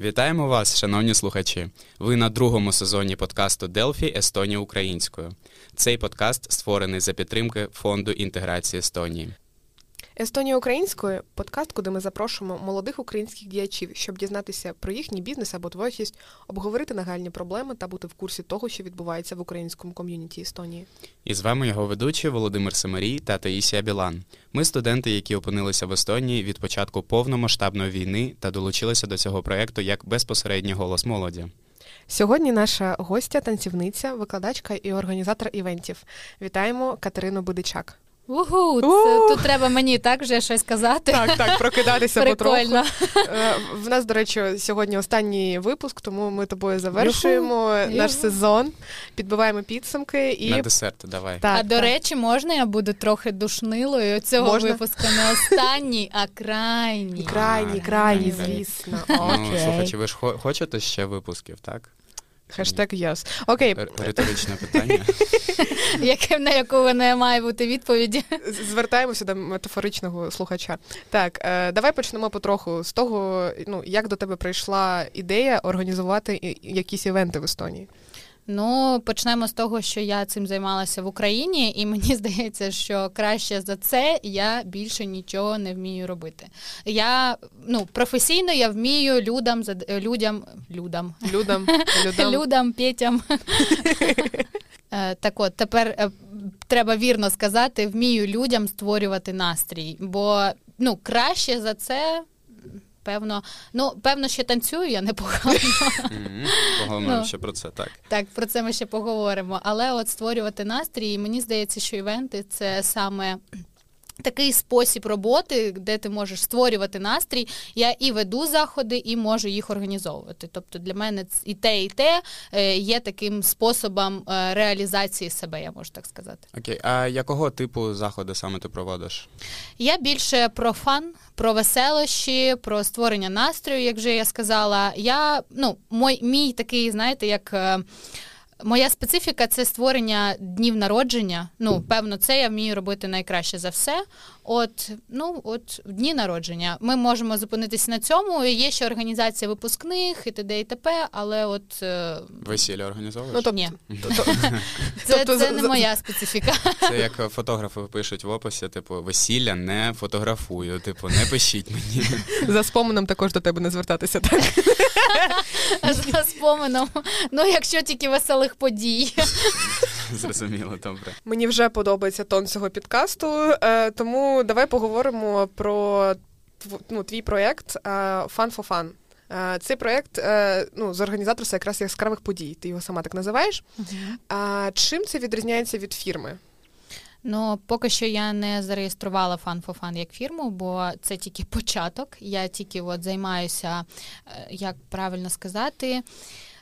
Вітаємо вас, шановні слухачі. Ви на другому сезоні подкасту Делфі Естонія українською. Цей подкаст створений за підтримки фонду інтеграції Естонії. Естонія українською подкаст, куди ми запрошуємо молодих українських діячів, щоб дізнатися про їхній бізнес або творчість, обговорити нагальні проблеми та бути в курсі того, що відбувається в українському ком'юніті Естонії. І з вами його ведучі Володимир Семарій та Таїсія Білан. Ми студенти, які опинилися в Естонії від початку повномасштабної війни та долучилися до цього проєкту як безпосередній голос молоді. Сьогодні наша гостя, танцівниця, викладачка і організатор івентів. Вітаємо Катерину Будичак. Угу, це, тут треба мені так вже щось казати. Так, так, прокидатися Прикольно. потроху. Е, В нас, до речі, сьогодні останній випуск, тому ми тобою завершуємо Юху, наш юху. сезон, підбиваємо підсумки і На десерт, давай. так, а до речі, можна я буду трохи душнилою цього Можна? випуску не останній, а крайній. крайні, А, крайні, крайні. звісно. Ну, слухачі, ви ж хочете ще випусків, так? Хештег yes. Окей, Риторичне питання. Яке на яку не має бути відповіді. звертаємося до метафоричного слухача. Так, е, давай почнемо потроху з того, ну як до тебе прийшла ідея організувати якісь івенти в Естонії. Ну, почнемо з того, що я цим займалася в Україні, і мені здається, що краще за це я більше нічого не вмію робити. Я ну професійно я вмію людям людям людям Людям, людям. людям, петям. Е, Так от, тепер е, треба вірно сказати, вмію людям створювати настрій, бо ну, краще за це. Певно, ну певно, ще танцюю я непогано. Поговоримо Ну. ще про це, так. Так, про це ми ще поговоримо. Але от створювати настрій, мені здається, що івенти це саме. Такий спосіб роботи, де ти можеш створювати настрій. Я і веду заходи, і можу їх організовувати. Тобто для мене і те, і те е, є таким способом е, реалізації себе, я можу так сказати. Окей, а якого типу заходи саме ти проводиш? Я більше про фан, про веселощі, про створення настрою, як вже я сказала. Я ну, мой мій такий, знаєте, як. Моя специфіка це створення днів народження. Ну, певно, це я вмію робити найкраще за все. От, ну, от дні народження. Ми можемо зупинитися на цьому. Є ще організація випускних і т.д. і т.п., але от е, Весілля організовуєш? Ну, тобто, ні, то- це, тобто це не моя специфіка. Це як фотографи пишуть в описі, типу, весілля не фотографую, типу, не пишіть мені. за споменом також до тебе не звертатися. Так За споменом. Ну, якщо тільки веселих подій. Зрозуміло, добре. мені вже подобається тон цього підкасту, е, тому давай поговоримо про ну, твій проєкт е, Fun for Fun. Е, Цей проєкт ну, з організаторства якраз яскравих подій. Ти його сама так називаєш. А чим це відрізняється від фірми? Ну, поки що я не зареєструвала Fun for Fun як фірму, бо це тільки початок. Я тільки от займаюся, як правильно сказати.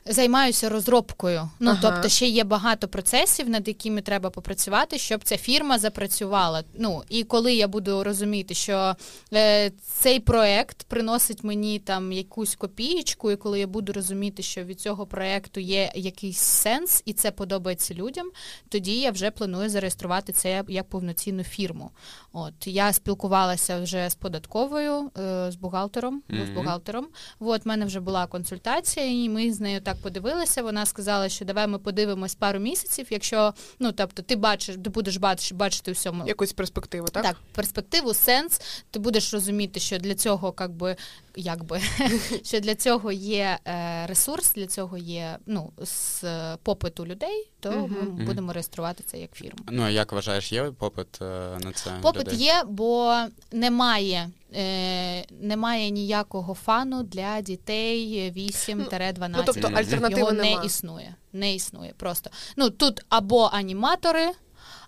Займаюся розробкою. Ну Ага. тобто, ще є багато процесів, над якими треба попрацювати, щоб ця фірма запрацювала. Ну і коли я буду розуміти, що е, цей проект приносить мені там якусь копієчку, і коли я буду розуміти, що від цього проекту є якийсь сенс, і це подобається людям, тоді я вже планую зареєструвати це як- повноцінну фірму. От я спілкувалася вже з податковою, е, з бухгалтером, бо з бухгалтером. От в мене вже була консультація, і ми з нею так подивилися. Вона сказала, що давай ми подивимось пару місяців. Якщо ну тобто ти бачиш, ти будеш бачити, бачити всьому Якусь перспективу, так? так, перспективу, сенс. Ти будеш розуміти, що для цього, как би, якби, що для цього є е, ресурс, для цього є ну, з е, попиту людей, то Мгм. ми будемо реєструвати це як фірму. Ну, а як вважаєш, є попит е, на це? Попит людей? є, бо немає, е, немає ніякого фану для дітей 8-12. Ну, тобто Мгм. альтернативи Його нема. не існує. Не існує просто. Ну тут або аніматори,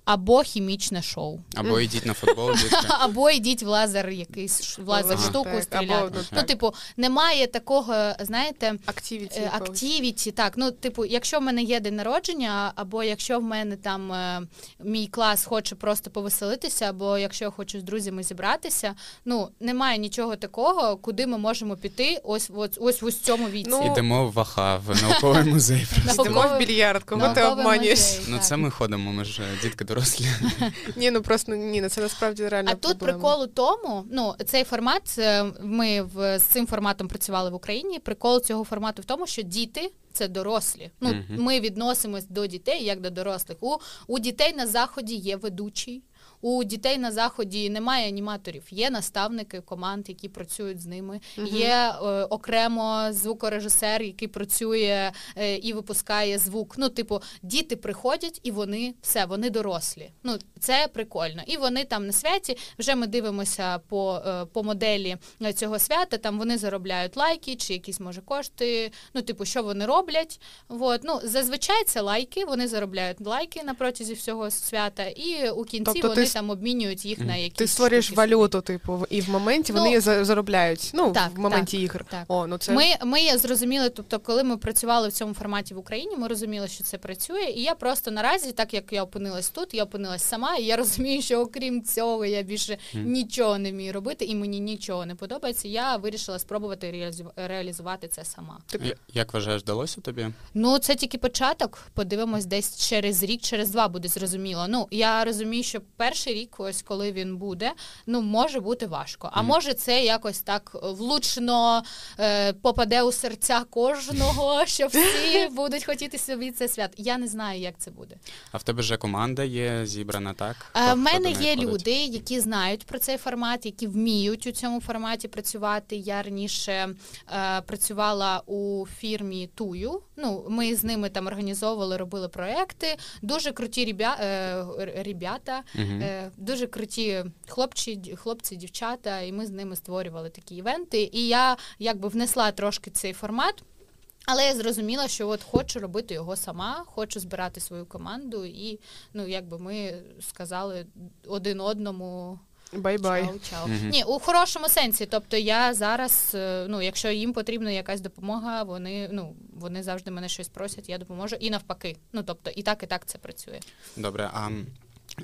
або хімічне шоу. Або йдіть на футбол, дітки. Або йдіть в лазер якийсь в лазер штуку стріляти. ну, типу, немає такого, знаєте, Активіті. е, активіті. Так, ну, типу, якщо в мене є день народження, або якщо в мене там е, мій клас хоче просто повеселитися, або якщо я хочу з друзями зібратися, ну немає нічого такого, куди ми можемо піти ось ось ось, в цьому віці. Ну, Ідемо в Ваха, в науковий музей. Йдемо в більярд, кого ти обманюєш? Ну, це ми ходимо, ми ж е, дітки дорослі. Ні, ну просто ні, ну це насправді реально. А тут прикол у тому, ну цей формат. е, Ми в з цим форматом працювали в Україні. Прикол цього формату в тому, що діти. Це дорослі. Ну Мгм. ми відносимось до дітей як до дорослих. У, у дітей на заході є ведучий. У дітей на заході немає аніматорів, є наставники команд, які працюють з ними. Є е, окремо звукорежисер, який працює е, і випускає звук. Ну, типу, діти приходять і вони все, вони дорослі. Ну це прикольно. І вони там на святі. Вже ми дивимося по, е, по моделі е, цього свята. Там вони заробляють лайки чи якісь може кошти. Ну, типу, що вони роблять. Вот. Ну, зазвичай це лайки. Вони заробляють лайки на протязі всього свята, і у кінці Тобто вони там обмінюють їх на якісь Ти створюєш штуки валюту, типу, і в моменті Ну, вони заробляють. Ну, так, в моменті так, ігр. так. О, ну це Ми, ми зрозуміли, тобто, коли ми працювали в цьому форматі в Україні, ми розуміли, що це працює. І я просто наразі, так як я опинилась тут, я опинилась сама, і я розумію, що окрім цього я більше нічого не вмію робити, і мені нічого не подобається. Я вирішила спробувати реалізу- реалізувати це сама. Я- Як вважаєш, вдалося тобі? Ну, це тільки початок. Подивимось, десь через рік, через два буде зрозуміло. Ну я розумію, що перший рік, ось коли він буде, ну може бути важко. А може, це якось так влучно е, попаде у серця кожного, що всі будуть хотіти собі це свят. Я не знаю, як це буде. А в тебе вже команда є зібрана, так? Е, В мене є входить? люди, які знають про цей формат, які вміють у цьому форматі працювати. Я раніше е, працювала у фірмі Тую. Ну, ми з ними там організовували, робили проекти. Дуже круті ребя, е, р- дуже круті хлопці, хлопці, дівчата, і ми з ними створювали такі івенти. І я якби внесла трошки цей формат. Але я зрозуміла, що от хочу робити його сама, хочу збирати свою команду, і ну якби ми сказали один одному bye-bye. чао, чао. Мгм. Ні, у хорошому сенсі. Тобто я зараз, е, ну якщо їм потрібна якась допомога, вони ну вони завжди мене щось просять, я допоможу. І навпаки. Ну тобто, і так, і так це працює. Добре, а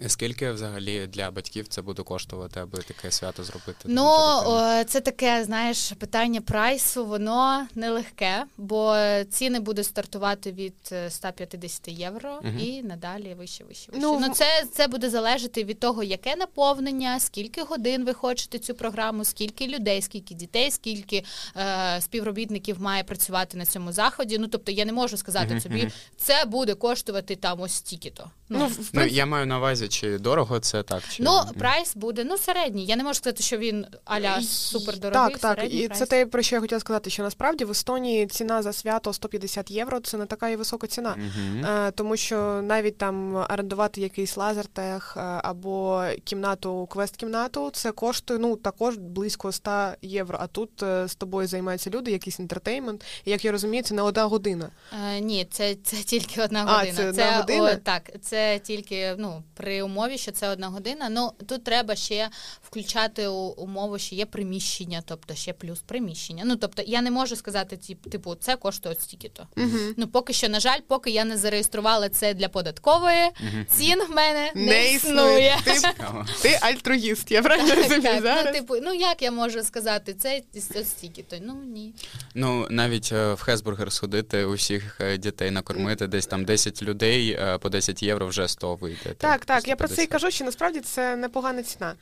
скільки взагалі для батьків це буде коштувати, аби таке свято зробити? Ну, о, це таке, знаєш, питання прайсу, воно нелегке, бо ціни будуть стартувати від е, 150 євро Мгм. і надалі вище, вище, вище. Ну, Ну, це, це буде залежати від того, яке наповнення, скільки годин ви хочете цю програму, скільки людей, скільки дітей, скільки е, співробітників має працювати на цьому заході. Ну, тобто я не можу сказати Мгм, собі, мгм. це буде коштувати там ось стільки-то. Ну, в Ну, я маю на увазі, чи дорого це так, чи Ну, прайс буде ну середній. Я не можу сказати, що він аля супердорогий. Так, так. І прайс. це те, про що я хотіла сказати, що насправді в Естонії ціна за свято 150 євро це не така і висока ціна. Мгм. Е, тому що навіть там орендувати якийсь лазертех е, або кімнату, квест-кімнату, це коштує ну також близько 100 євро. А тут е, з тобою займаються люди, якийсь інтертеймент. І як я розумію, це не одна година. Е, ні, це, це тільки одна А, година. це одна година? О, так, це тільки ну, при умові, що це одна година. Ну тут треба ще включати у, умову, що є приміщення, тобто ще плюс приміщення. Ну тобто я не можу сказати, тип- типу, це коштує от стільки-то. Угу. Ну поки що, на жаль, поки я не зареєструвала це для податкової, Мгм. цін в мене не, Не існує. існує. Ти, ти альтруїст, я правильно розумію Так, зараз? ну, типу, ну як я можу сказати, це стільки-то? Ну ні. Ну, навіть е, в Хесбургер сходити, усіх е, дітей накормити, десь там 10 людей е, по 10 євро вже 100 вийде. Так, так, я про це і кажу, що насправді це непогана ціна.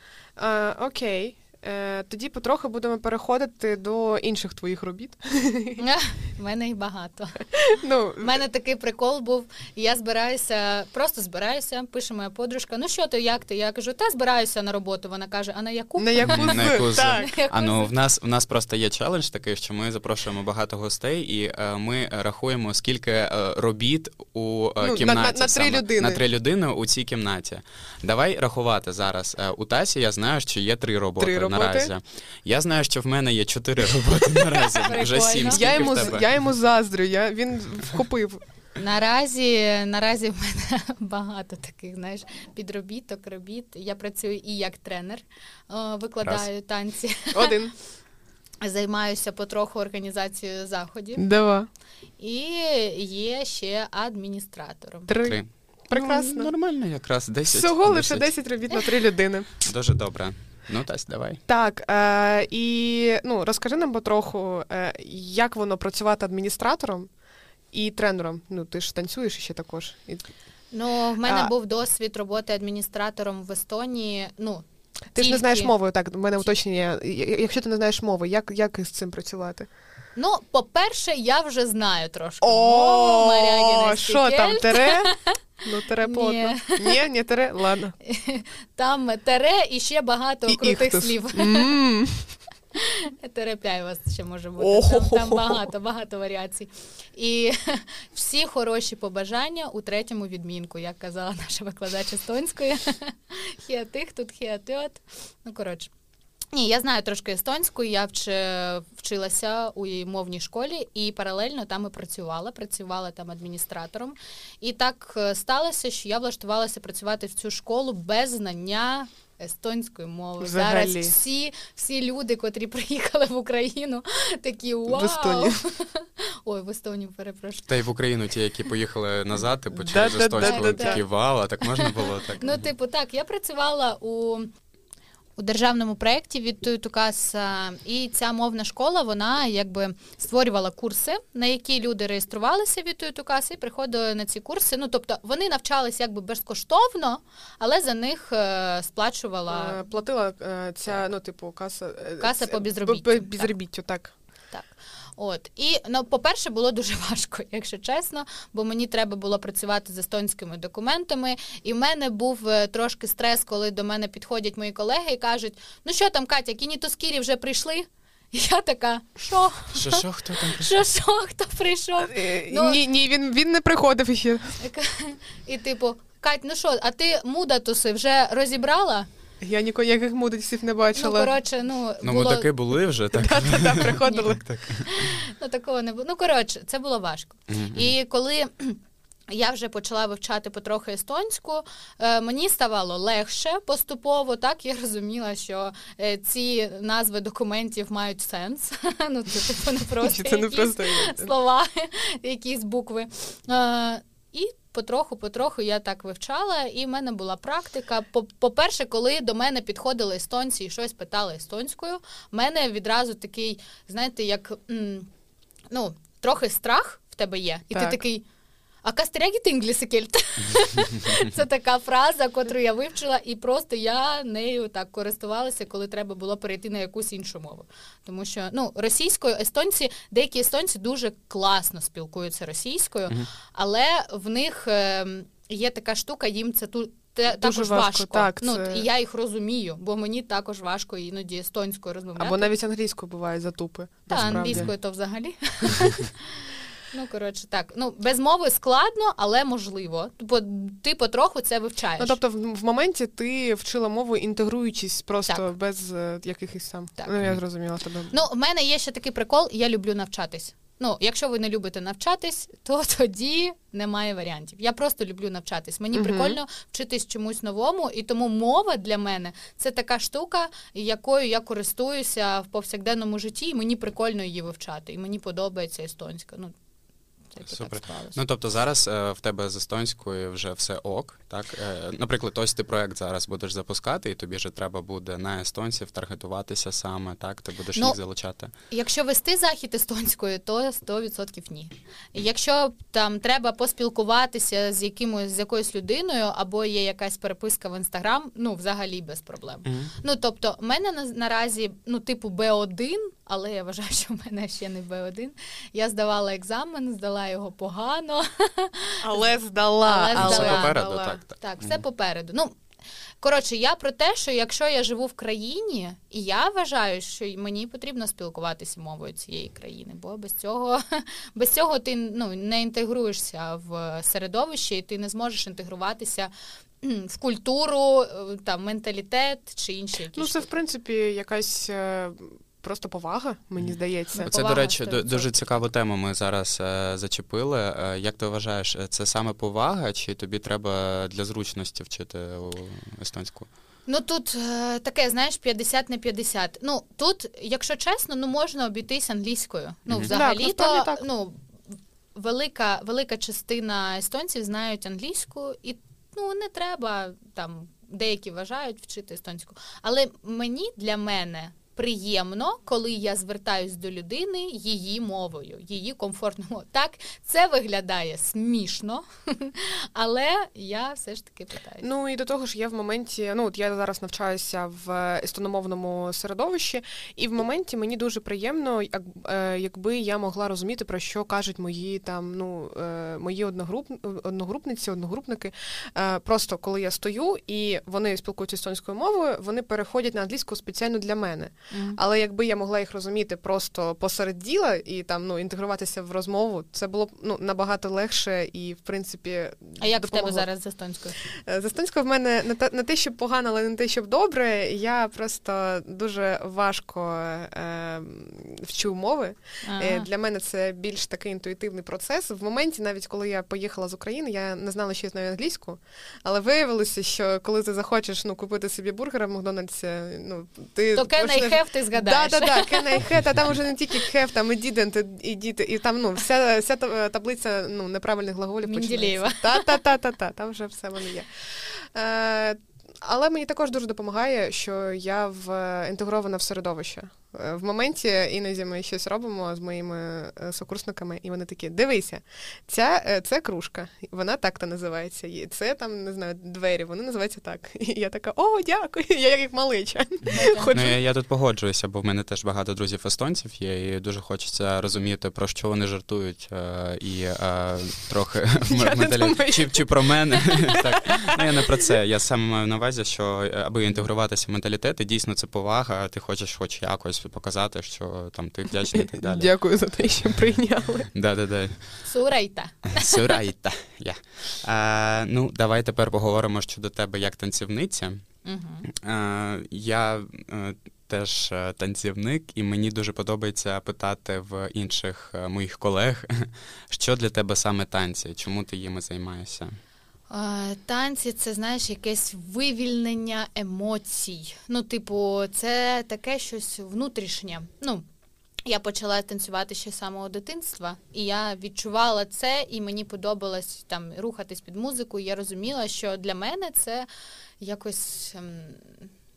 Е, окей. Е, тоді потроху будемо переходити до інших твоїх робіт. В мене їх багато. ну, У мене такий прикол був. Я збираюся, просто збираюся, пише моя подружка. Ну що ти, як ти? Я кажу, та збираюся на роботу. Вона каже, а на яку? на яку На яку з з- так. А ну в нас в нас просто є челендж такий, що ми запрошуємо багато гостей, і е, ми рахуємо, скільки е, робіт у е, Ну, кімнаті на- на три саме. людини. на три людини у цій кімнаті. Давай рахувати зараз. У Тасі я знаю, що є три роботи, Три роботи. Наразі. Я знаю, що в мене є чотири роботи наразі. Вже сім. Я йому, я йому заздрю, я, він вхопив. Наразі, наразі в мене багато таких, знаєш, підробіток, робіт. Я працюю і як тренер, е, викладаю танці, Один. займаюся потроху організацією заходів. Два. І є ще адміністратором. Три. Три. Прекрасно. Ну, нормально якраз. 10. Всього лише 10 робіт на три людини. Дуже добре. Ну, Тась, давай. Так, е, і ну, розкажи нам потроху, е, як воно працювати адміністратором і тренером. Ну, ти ж танцюєш ще також. Ну, в мене А. був досвід роботи адміністратором в Естонії. Ну, Ти ж не знаєш мовою, так, в мене уточнення. Якщо ти не знаєш мови, як, як з цим працювати? Ну, по-перше, я вже знаю трошки. О, що там, тере? Ну, тере плотно. Ні, не тере, ладно. Там тере і ще багато крутих слів. Терепляй вас ще може бути. Там, там багато, багато варіацій. І всі хороші побажання у третьому відмінку, як казала наша викладач естонської. Хіатих, тут хіатьот. Ну, коротше. Ні, я знаю трошки естонську, я вч- вчилася у мовній школі і паралельно там і працювала. Працювала там адміністратором. І так е, сталося, що я влаштувалася працювати в цю школу без знання естонської мови. Взагалі. Зараз всі, всі люди, котрі приїхали в Україну, такі вау. Естонію. Ой, в Естонію, перепрошую. Та й в Україну ті, які поїхали назад, да, естонську, да, да. такі вау, а так можна було так. Ну, типу, так, я працювала у. У державному проєкті від Туйтукас, і ця мовна школа вона якби створювала курси, на які люди реєструвалися від Туйтукас і приходили на ці курси. Ну тобто вони навчались якби безкоштовно, але за них е, сплачувала Е, Платила е, ця, ну, типу, каса. е, Каса по безробіттю, по- так. Так. Так. От. І, ну, по-перше, було дуже важко, якщо чесно, бо мені треба було працювати з естонськими документами. І в мене був е, трошки стрес, коли до мене підходять мої колеги і кажуть: ну що там, Катя, кінітоскірі вже прийшли? Я така, що? Що, що, хто там прийшов? Що, що, хто прийшов? Е, Ну- Ні, ні, він, він не приходив ще. І типу, Кать, ну що, а ти мудатуси вже розібрала? Я ніяких мудреців не Ну, бачила. коротше, ну, Ну, було... мудаки були вже, так? Та-та-та, приходили. Так? Ну, такого не було. Ну, коротше, це було важко. І коли я вже почала вивчати потрохи естонську, е, мені ставало легше поступово. Так я розуміла, що е, ці назви документів мають сенс. Ну, це типу не просто слова, якісь букви. Е, І потроху-потроху я так вивчала, і в мене була практика. По- По-перше, коли до мене підходили естонці і щось питали естонською, в мене відразу такий, знаєте, як ну, трохи страх в тебе є, і Так. ти такий. А kas te räägite inglise keelt. Це така фраза, котру я вивчила, і просто я нею так користувалася, коли треба було перейти на якусь іншу мову. Тому що ну, російською естонці, деякі естонці дуже класно спілкуються російською, але в них ем, є така штука, їм це ту. Те, Дуже також важко, важко. так, ну, це- і я їх розумію, бо мені також важко іноді естонською розмовляти. Або навіть англійською буває затупи. Та насправді. англійською то взагалі. Ну, коротше, так. Ну, без мови складно, але можливо. Бо ти потроху це вивчаєш. Ну, тобто, в, в моменті ти вчила мову, інтегруючись просто Так. без е, якихось там. Так. Ну, я зрозуміла тебе. Ну, в мене є ще такий прикол, я люблю навчатись. Ну, якщо ви не любите навчатись, то тоді немає варіантів. Я просто люблю навчатись. Мені Мгм. прикольно вчитись чомусь новому, і тому мова для мене це така штука, якою я користуюся в повсякденному житті, і мені прикольно її вивчати. І мені подобається естонська. Ну, Супер. так. Ну тобто зараз е, в тебе з естонською вже все ок, так? Е, наприклад, ось ти проект зараз будеш запускати, і тобі вже треба буде на естонців таргетуватися саме, так? Ти будеш Ну, їх залучати. Якщо вести захід естонською, то 100% ні. Якщо там треба поспілкуватися з якимось з якоюсь людиною, або є якась переписка в інстаграм, ну взагалі без проблем. Мгм. Ну тобто, в мене на, наразі ну типу Б1, але я вважаю, що в мене ще не Б1. Я здавала екзамен, здала його погано. Але здала. Але Все попереду, здала. так, так. Так, все попереду. Ну коротше, я про те, що якщо я живу в країні, і я вважаю, що мені потрібно спілкуватися мовою цієї країни, бо без цього без цього ти ну не інтегруєшся в середовище, і ти не зможеш інтегруватися в культуру, е, там менталітет чи інші якісь. Ну, це, в принципі, якась е, просто повага, мені здається. Це Це, до речі, 100%. дуже цікаву тему ми зараз е, зачепили. Е, як ти вважаєш, е, це саме повага, чи тобі треба для зручності вчити естонську? Ну тут е, таке, знаєш, 50 на 50. Ну тут, якщо чесно, ну можна обійтись англійською. Ну, Мгм. взагалі, Так, то так. ну велика, велика частина естонців знають англійську, і ну не треба там. Деякі вважають вчити естонську. Але мені для мене приємно, коли я звертаюсь до людини її мовою, її комфортною. Так, це виглядає смішно, але я все ж таки питаю. Ну і до того ж, я в моменті, ну от я зараз навчаюся в естономовному середовищі, і в моменті мені дуже приємно, як, е, якби я могла розуміти, про що кажуть мої там, ну е, мої одногруп, одногрупниці, одногрупники. Е, Просто коли я стою і вони спілкуються естонською мовою, вони переходять на англійську спеціально для мене. Mm. Але якби я могла їх розуміти просто посеред діла і там ну інтегруватися в розмову, це було б ну набагато легше і в принципі. А як допомогло. в тебе зараз з естонською? Е, з естонською в мене не те, не те, щоб погано, але не те, щоб добре. Я просто дуже важко е, вчу мови. Ага. Е, для мене це більш такий інтуїтивний процес. В моменті, навіть коли я поїхала з України, я не знала, що я знаю англійську, але виявилося, що коли ти захочеш ну купити собі бургера в Макдональдсі, ну ти почнеш... хеф ти згадаєш. Да, да, да, а там вже не тільки хеф, там і дідент, і діти, і там ну вся вся таблиця ну неправильних глаголів починається. Та, та, та, та, та, там вже все воно є. Е, але мені також дуже допомагає, що я в інтегрована в середовище. Е, в моменті іноді ми щось робимо з моїми е, сокурсниками, і вони такі: дивися, ця е, це кружка, вона так-то називається. І це там не знаю, двері, вони називаються так. І я така: о, дякую! Я як малича. Ну, я, я тут погоджуюся, бо в мене теж багато друзів естонців є, і дуже хочеться розуміти, про що вони жартують, і трохи чи, чи про мене. так. Ну, Я не про це. Я саме маю на увазі, що аби інтегруватися в менталітет, і дійсно це повага, ти хочеш хоч якось показати, що там ти вдячний і так далі. Дякую за те, що прийняли. Да-да-да. Сурайта. Сурайта. Yeah. А, Ну, давай тепер поговоримо щодо тебе як танцівниця. Uh-huh. А, Я теж танцівник, і мені дуже подобається питати в інших моїх колег, що для тебе саме танці, чому ти їми займаєшся? Танці це знаєш якесь вивільнення емоцій. Ну, типу, це таке щось внутрішнє. Ну, я почала танцювати ще з самого дитинства, і я відчувала це, і мені подобалось там рухатись під музику. І я розуміла, що для мене це якось.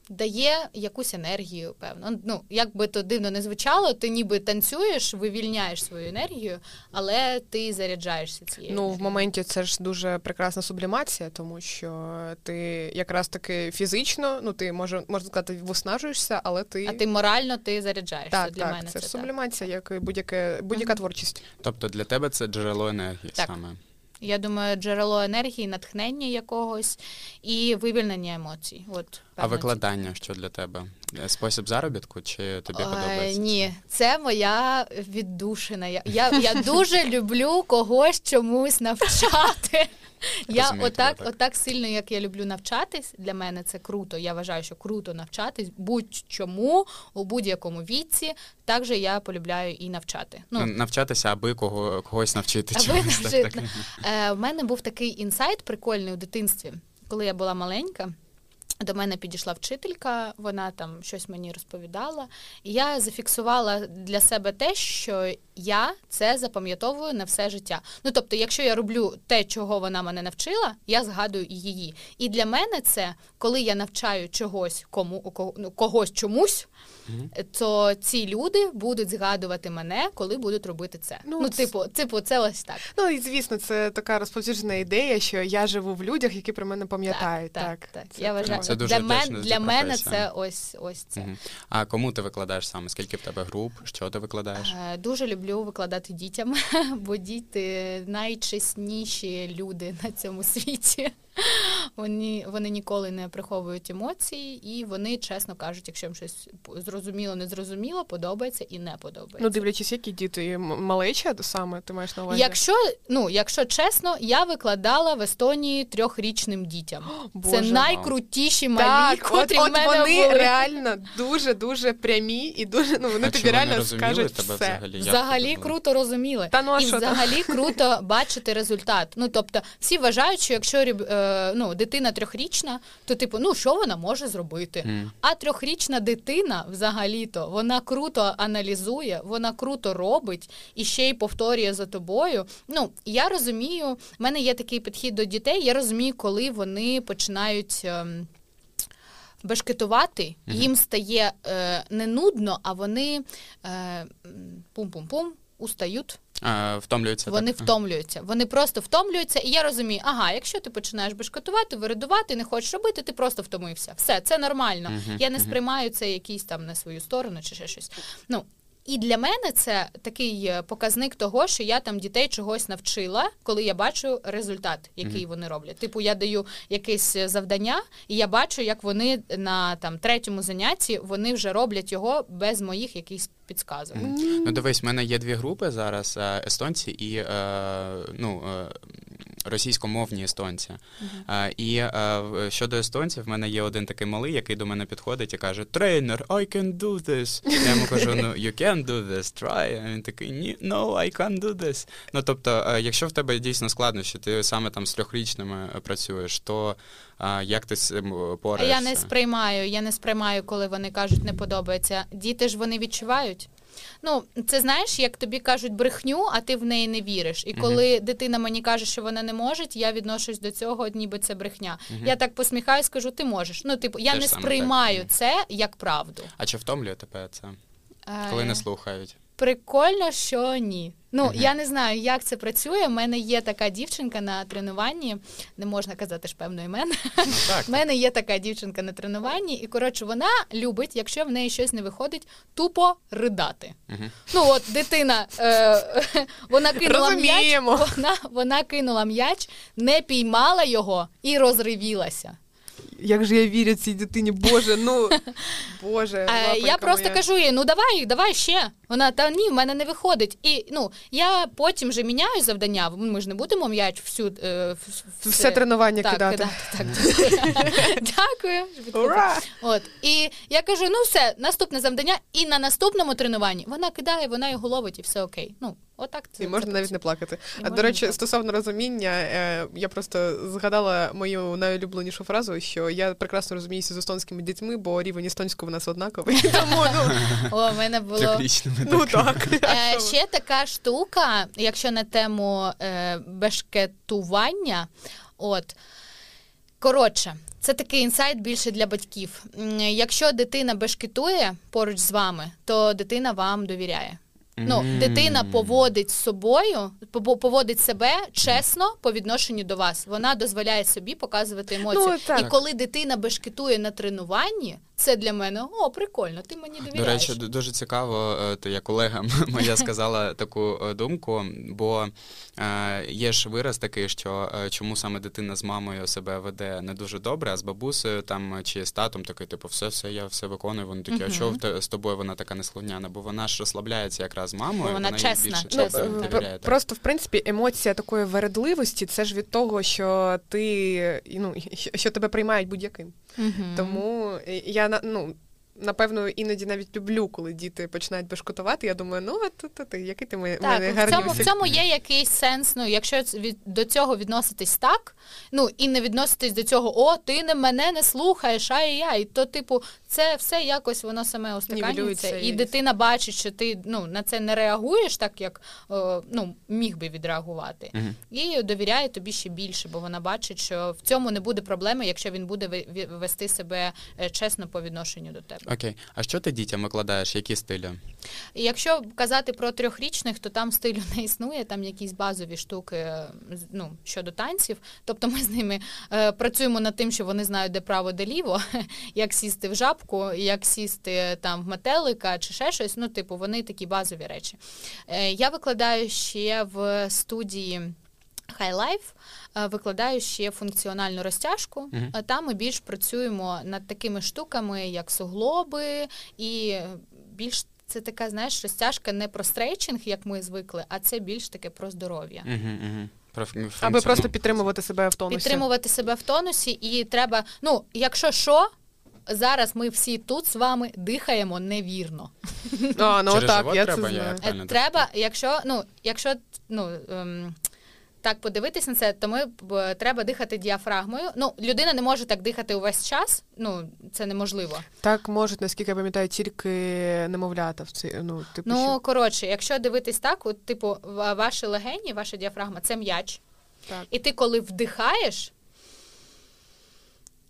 Дає якусь енергію, певно. Ну, як би то дивно не звучало, ти ніби танцюєш, вивільняєш свою енергію, але ти заряджаєшся цією. Ну, в моменті це ж дуже прекрасна сублімація, тому що ти якраз таки фізично, ну ти може можна сказати, виснажуєшся, але ти. А ти морально ти заряджаєшся. Так, для так, мене це, це сублімація, як будь-яке будь-яка mm-hmm. творчість. Тобто для тебе це джерело енергії так. саме. Я думаю, джерело енергії, натхнення якогось і вивільнення емоцій. От а викладання що для тебе? Е, спосіб заробітку чи тобі подобається? Ні, це моя віддушина. Я я, я дуже люблю когось чомусь навчати. Я отак, так. отак сильно, як я люблю навчатись, для мене це круто. Я вважаю, що круто навчатись будь-чому у будь-якому віці. Також я полюбляю і навчати. Ну навчатися, аби кого когось навчити. Аби навчити. Так, так. Е, У мене був такий інсайт прикольний у дитинстві, коли я була маленька. До мене підійшла вчителька, вона там щось мені розповідала, і я зафіксувала для себе те, що я це запам'ятовую на все життя. Ну тобто, якщо я роблю те, чого вона мене навчила, я згадую її. І для мене це, коли я навчаю чогось кому ну, когось чомусь, mm-hmm. то ці люди будуть згадувати мене, коли будуть робити це. Ну, ну типу, типу, це ось так. Ну і звісно, це така розповсюджена ідея, що я живу в людях, які про мене пам'ятають. Так, так. так. Це я вважаю, це дуже для, мен, для мене це ось ось це. Mm-hmm. А кому ти викладаєш саме? Скільки в тебе груп? Що ти викладаєш? Е, дуже люблю викладати дітям, бо діти найчесніші люди на цьому світі. Вони вони ніколи не приховують емоції, і вони чесно кажуть, якщо їм щось зрозуміло, не зрозуміло, подобається і не подобається. Ну, дивлячись, які діти малеча саме ти маєш на увазі? Якщо ну, якщо чесно, я викладала в Естонії трьохрічним дітям. Боже. Це найкрутіші малі, так, котрі от, в мене вони були. реально дуже дуже прямі і дуже ну вони а тобі реально скажуть тебе все. взагалі. Взагалі круто розуміли. Та, ну, а і що взагалі там? круто бачити результат. Ну тобто, всі вважають, що якщо е, ну, дитина трьохрічна, то типу, ну що вона може зробити? Mm. А трьохрічна дитина взагалі-то вона круто аналізує, вона круто робить і ще й повторює за тобою. Ну я розумію, в мене є такий підхід до дітей. Я розумію, коли вони починають. Ем, бешкетувати, їм стає е, не нудно, а вони е, пум-пум-пум устають. Втомлюються. Вони так? втомлюються. Вони просто втомлюються, і я розумію, ага, якщо ти починаєш бешкотувати, виридувати, не хочеш робити, ти просто втомився. Все, це нормально. Мгм, я не мгм. сприймаю це якийсь там на свою сторону чи ще щось. Ну, і для мене це такий е, показник того, що я там дітей чогось навчила, коли я бачу результат, який Мгм. вони роблять. Типу, я даю якесь е, завдання, і я бачу, як вони на там третьому занятті вони вже роблять його без моїх якихось підсказок. Мгм. Ну, дивись, в мене є дві групи зараз: е, естонці і е, ну, е, російськомовні естонці. Е, І е, щодо естонців, в мене є один такий малий, який до мене підходить і каже: Тренер, I can do this. Я йому кажу, ну you can do this, try. А він такий, ні, no, I can't do this. Ну тобто, е, якщо в тебе дійсно складнощі, ти саме там з трьохрічними е, працюєш, то е, як ти пораєшся? я не сприймаю, я не сприймаю, коли вони кажуть, не подобається. Діти ж вони відчувають. Ну, це знаєш, як тобі кажуть брехню, а ти в неї не віриш. І коли дитина мені каже, що вона не може, я відношусь до цього, ніби це брехня. Я так посміхаюсь, кажу, ти можеш. Ну, типу, я Те не сприймаю так. це як правду. А чи втомлює тебе це, Е, коли не слухають? Прикольно, що ні. Ну, Мгм. я не знаю, як це працює. У мене є така дівчинка на тренуванні, не можна казати ж певно імен. Ну. У мене є така дівчинка на тренуванні, і коротше, вона любить, якщо в неї щось не виходить, тупо ридати. Мгм. Ну от дитина, е, вона кинула м'яч, вона, вона кинула м'яч, не піймала його і розривілася. Як же я вірю цій дитині, Боже, ну Боже. Е, лапонька я просто моя. кажу їй, ну давай, давай ще. Вона та ні, в мене не виходить. І ну я потім вже міняю завдання. Ми ж не будемо м'яч всю е, в- в- все тренування так, кидати. Так, Дякую. Ура! От і я кажу: ну все, наступне завдання, і на наступному тренуванні вона кидає, вона його ловить, і все окей. Ну, отак це. І можна це навіть не плакати. І А до речі, стосовно розуміння, е, я просто згадала мою найулюбленішу фразу, що я прекрасно розуміюся з естонськими дітьми, бо рівень естонського в нас однаковий. Тому ну, О, в мене було. Ну так. Е, ще така штука, якщо на тему е, бешкетування, от коротше. Це такий інсайт більше для батьків. Якщо дитина бешкетує поруч з вами, то дитина вам довіряє. Ну, дитина поводить з собою, поводить себе чесно по відношенню до вас. Вона дозволяє собі показувати емоції. Ну, так. І коли дитина бешкетує на тренуванні, це для мене о, прикольно, ти мені довіряєш. До речі, дуже цікаво, е, то я колега моя сказала таку е, думку, бо е, є ж вираз такий, що е, чому саме дитина з мамою себе веде не дуже добре, а з бабусею там чи з татом такий, типу, все, все, я все виконую. Вони такі, а що з тобою вона така неслухняна? Бо вона ж розслабляється якраз з мамою, Бо вона їй чесна, більше чесна. Ну, довіряє. Просто в принципі емоція такої вередливості це ж від того, що ти ну що- тебе приймають будь-яким. Мгм. Тому я ну. Напевно, іноді навіть люблю, коли діти починають бешкотувати. Я думаю, ну от ти, ти, який ти мене Так, в цьому, в цьому є якийсь сенс. Ну, якщо від, до цього відноситись так, ну і не відноситись до цього, о, ти не мене не слухаєш, ай-яй, то, типу, це все якось воно саме остаканюється, І дитина бачить, що ти ну, на це не реагуєш так, як о, ну, міг би відреагувати. угу. І довіряє тобі ще більше, бо вона бачить, що в цьому не буде проблеми, якщо він буде вести себе е, чесно по відношенню до тебе. Окей, а що ти дітям викладаєш? Які стилі? І Якщо казати про трьохрічних, то там стилю не існує, там якісь базові штуки е, ну, щодо танців. Тобто ми з ними е, працюємо над тим, що вони знають, де право, де ліво, як сісти в жабку, як сісти там в метелика чи ще щось. Ну, типу, вони такі базові речі. Е, я викладаю ще в студії. High Life е, викладаю ще функціональну розтяжку. А Там ми більш працюємо над такими штуками, як суглоби, і більш це така, знаєш, розтяжка не про стрейчинг, як ми звикли, а це більш таке про здоров'я. Угу, угу. Аби просто підтримувати себе в тонусі. Підтримувати себе в тонусі, і треба, ну, якщо що. Зараз ми всі тут з вами дихаємо невірно. А, ну Через так, живот я треба, це знаю. Я, так. Треба, якщо ну, якщо ну ем, так подивитись на це, то ми треба дихати діафрагмою. Ну, людина не може так дихати увесь час. Ну це неможливо. Так можуть, наскільки я пам'ятаю, тільки немовлята в цій, ну, типу, Ну що- коротше, якщо дивитись так, от типу, ваші легені, ваша діафрагма це м'яч. так. І ти, коли вдихаєш,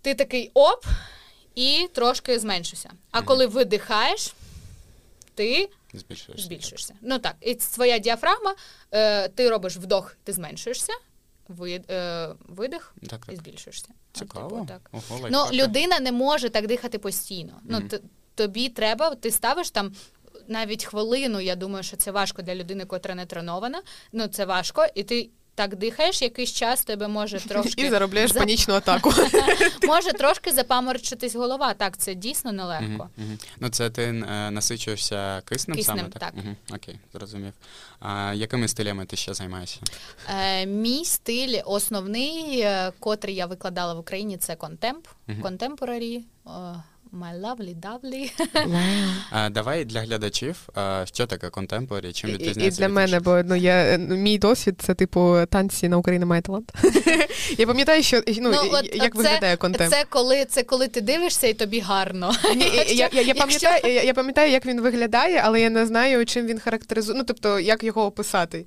ти такий оп, і трошки зменшуся. А коли видихаєш, ти збільшуєшся. збільшуєшся. Ну так, і своя діафрагма, е, ти робиш вдох, ти зменшуєшся, вид, е, видих Так, так. і збільшуєшся. Цікаво. Типу, так. Ого, Ну, людина не може так дихати постійно. Ну, т- тобі треба, ти ставиш там. Навіть хвилину, я думаю, що це важко для людини, котра не тренована. Ну це важко, і ти так дихаєш, якийсь час тебе може трошки І заробляєш за- панічну атаку. може трошки запаморочитись голова. Так, це дійсно нелегко. Ну, це ти е, насичуєшся киснем, Киснем, саме, так? Окей, зрозумів. А якими стилями ти ще займаєшся? Е, мій стиль основний, е, котрий я викладала в Україні, це контемп, Мгм. My lovely lovely. А, давай для глядачів, а, що таке контемпорі, чим І, відрізняється і для від мене, бо ну я ну, мій досвід це типу танці на Україна має талант. я пам'ятаю, що ну, і- от- як це- виглядає контент. Це коли це коли ти дивишся і тобі гарно. Ні, я, я, я, Якщо- пам'ятаю, я, я пам'ятаю, як він виглядає, але я не знаю, чим він характеризує. Ну тобто, як його описати.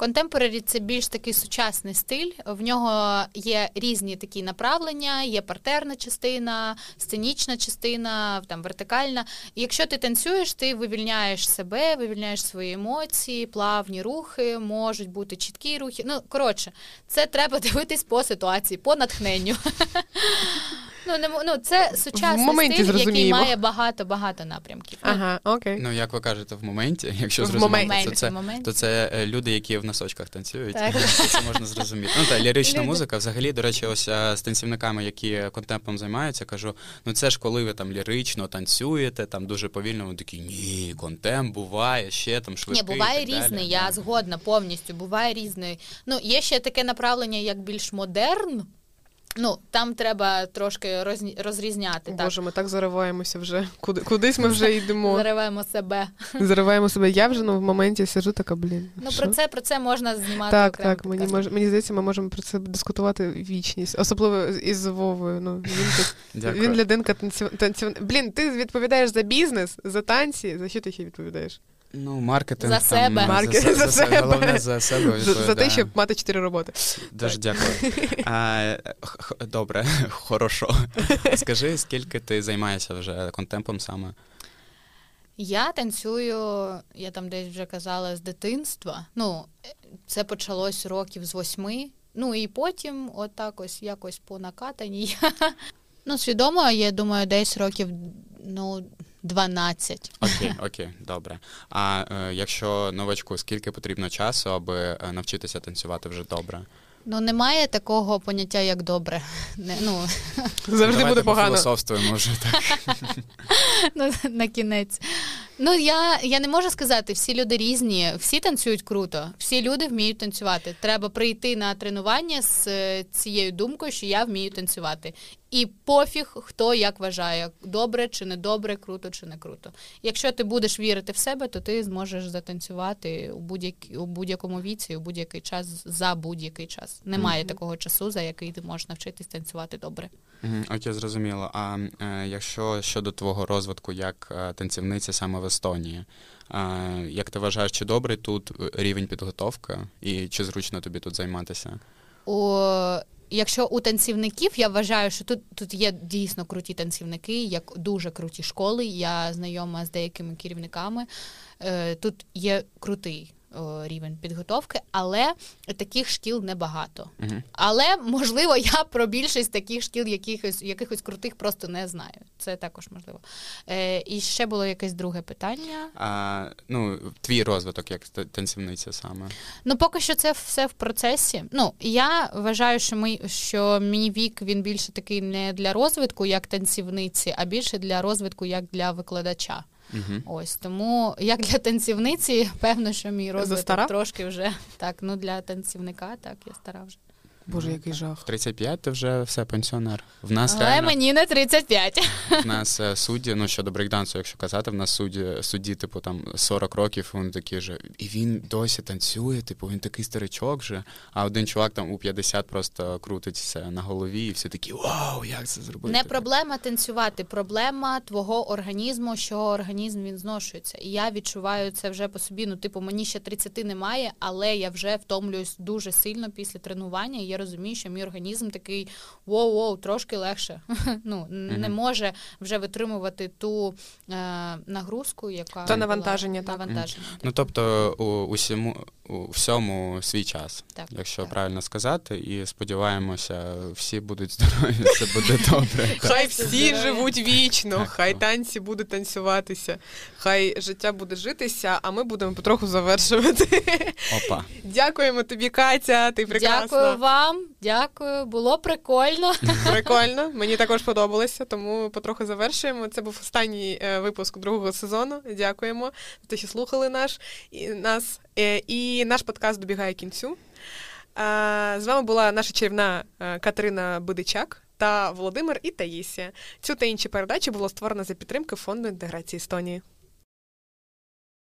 Контемпорарі це більш такий сучасний стиль. В нього є різні такі направлення, є партерна частина, сценічна частина, там вертикальна. І якщо ти танцюєш, ти вивільняєш себе, вивільняєш свої емоції, плавні рухи, можуть бути чіткі рухи. Ну коротше, це треба дивитись по ситуації, по натхненню. Ну, не, ну, це сучасний моменті стиль, який має багато-багато напрямків. Ну, Ага, окей. Ну, як ви кажете, в моменті, якщо зрозуміти, то це, то це е, люди, які в носочках танцюють. Так. То Це можна зрозуміти. Ну та лірична Люди. музика, взагалі, до речі, ось е, з танцівниками, які контемпом займаються, кажу: ну це ж коли ви там лірично танцюєте, там дуже повільно, вони такі ні, контемп буває, ще там Ні, буває і так далі. різний, я згодна повністю. Буває різний. Ну, є ще таке направлення, як більш модерн. Ну, там треба трошки розні- розрізняти. Так, ми так зариваємося вже. Куди, кудись ми вже йдемо. зариваємо себе. Зариваємо себе. Я вже ну, в моменті сижу така, блін. Ну, що? про це, про це можна знімати. Так, окремо так. Мені мож, мені здається, ми можемо про це дискутувати вічність, особливо із Вовою. Ну він тут він людинка танців... танців... Блін, ти відповідаєш за бізнес, за танці. За що ти ще відповідаєш? Ну, маркетинг. За там, себе. Маркетинг за, за за, себе. себе. Головне за себе. За, за те, відповідає. щоб мати чотири роботи. Дуже дякую. А, х- добре, хорошо. Скажи, скільки ти займаєшся вже контемпом саме? Я танцюю, я там десь вже казала, з дитинства. Ну, це почалось років з восьми. Ну і потім, отак ось якось по накатаній. Ну, свідомо, я думаю, десь років ну, 12. Окей, окей, добре. А е, якщо новачку, скільки потрібно часу, аби е, навчитися танцювати вже добре? Ну, немає такого поняття, як добре. Не, ну, Завжди Давайте буде погано. пофілософствуємо вже так. ну, на кінець. Ну, я, я не можу сказати, всі люди різні, всі танцюють круто, всі люди вміють танцювати. Треба прийти на тренування з е, цією думкою, що я вмію танцювати. І пофіг, хто як вважає, добре чи не добре, круто чи не круто. Якщо ти будеш вірити в себе, то ти зможеш затанцювати у, будь у будь-якому віці, у будь-який час за будь-який час. Немає такого часу, за який ти можеш навчитись танцювати добре. Мгм, Окей, зрозуміло. А е, якщо щодо твого розвитку як е, танцівниці саме в Естонії, е, як ти вважаєш, чи добрий тут рівень підготовки і чи зручно тобі тут займатися? У, якщо у танцівників, я вважаю, що тут, тут є дійсно круті танцівники, як дуже круті школи. Я знайома з деякими керівниками. Е, тут є крутий о, рівень підготовки, але таких шкіл небагато. Угу. Але можливо, я про більшість таких шкіл, якихось якихось крутих просто не знаю. Це також можливо. Е, і ще було якесь друге питання. А, ну, твій розвиток як танцівниця саме. Ну, поки що це все в процесі. Ну, я вважаю, що ми що мій вік він більше такий не для розвитку як танцівниці, а більше для розвитку як для викладача. Угу. Ось тому як для танцівниці, певно, що мій розвиток трошки вже так. Ну для танцівника, так я стара вже. Боже, який жах. 35 ти вже все пенсіонер. В нас Але реально мені не 35. в нас е, судді, ну щодо брейкдансу, якщо казати, в нас судді, судді, типу, там 40 років, вони такі вже. І він досі танцює, типу, він такий старичок вже. А один чувак там у 50 просто крутиться на голові, і всі такі вау, як це зробити? Не проблема танцювати, проблема твого організму, що організм він зношується. І я відчуваю це вже по собі. Ну, типу, мені ще 30 немає, але я вже втомлююсь дуже сильно після тренування. І я розумію, що мій організм такий воу-воу, трошки легше. Ну не може вже витримувати ту е, нагрузку, яка то навантаження. Була, навантаження. Ну тобто у усьому у всьому свій час, так, якщо так. правильно сказати, і сподіваємося, всі будуть здорові, все буде добре. Хай всі живуть вічно, хай танці будуть танцюватися, хай життя буде житися, а ми будемо потроху завершувати. Опа. Дякуємо тобі, Катя. Ти прекрасна. Дякую вам, дякую. Було прикольно. Прикольно. Мені також подобалося, тому потроху завершуємо. Це був останній е, випуск другого сезону. Дякуємо, що що слухали наш і нас. Е, і наш подкаст добігає кінцю. З вами була наша чарівна е, Катерина Бидичак та Володимир і Таїсія. Цю та інші передачі було створено за підтримки фонду інтеграції Естонії.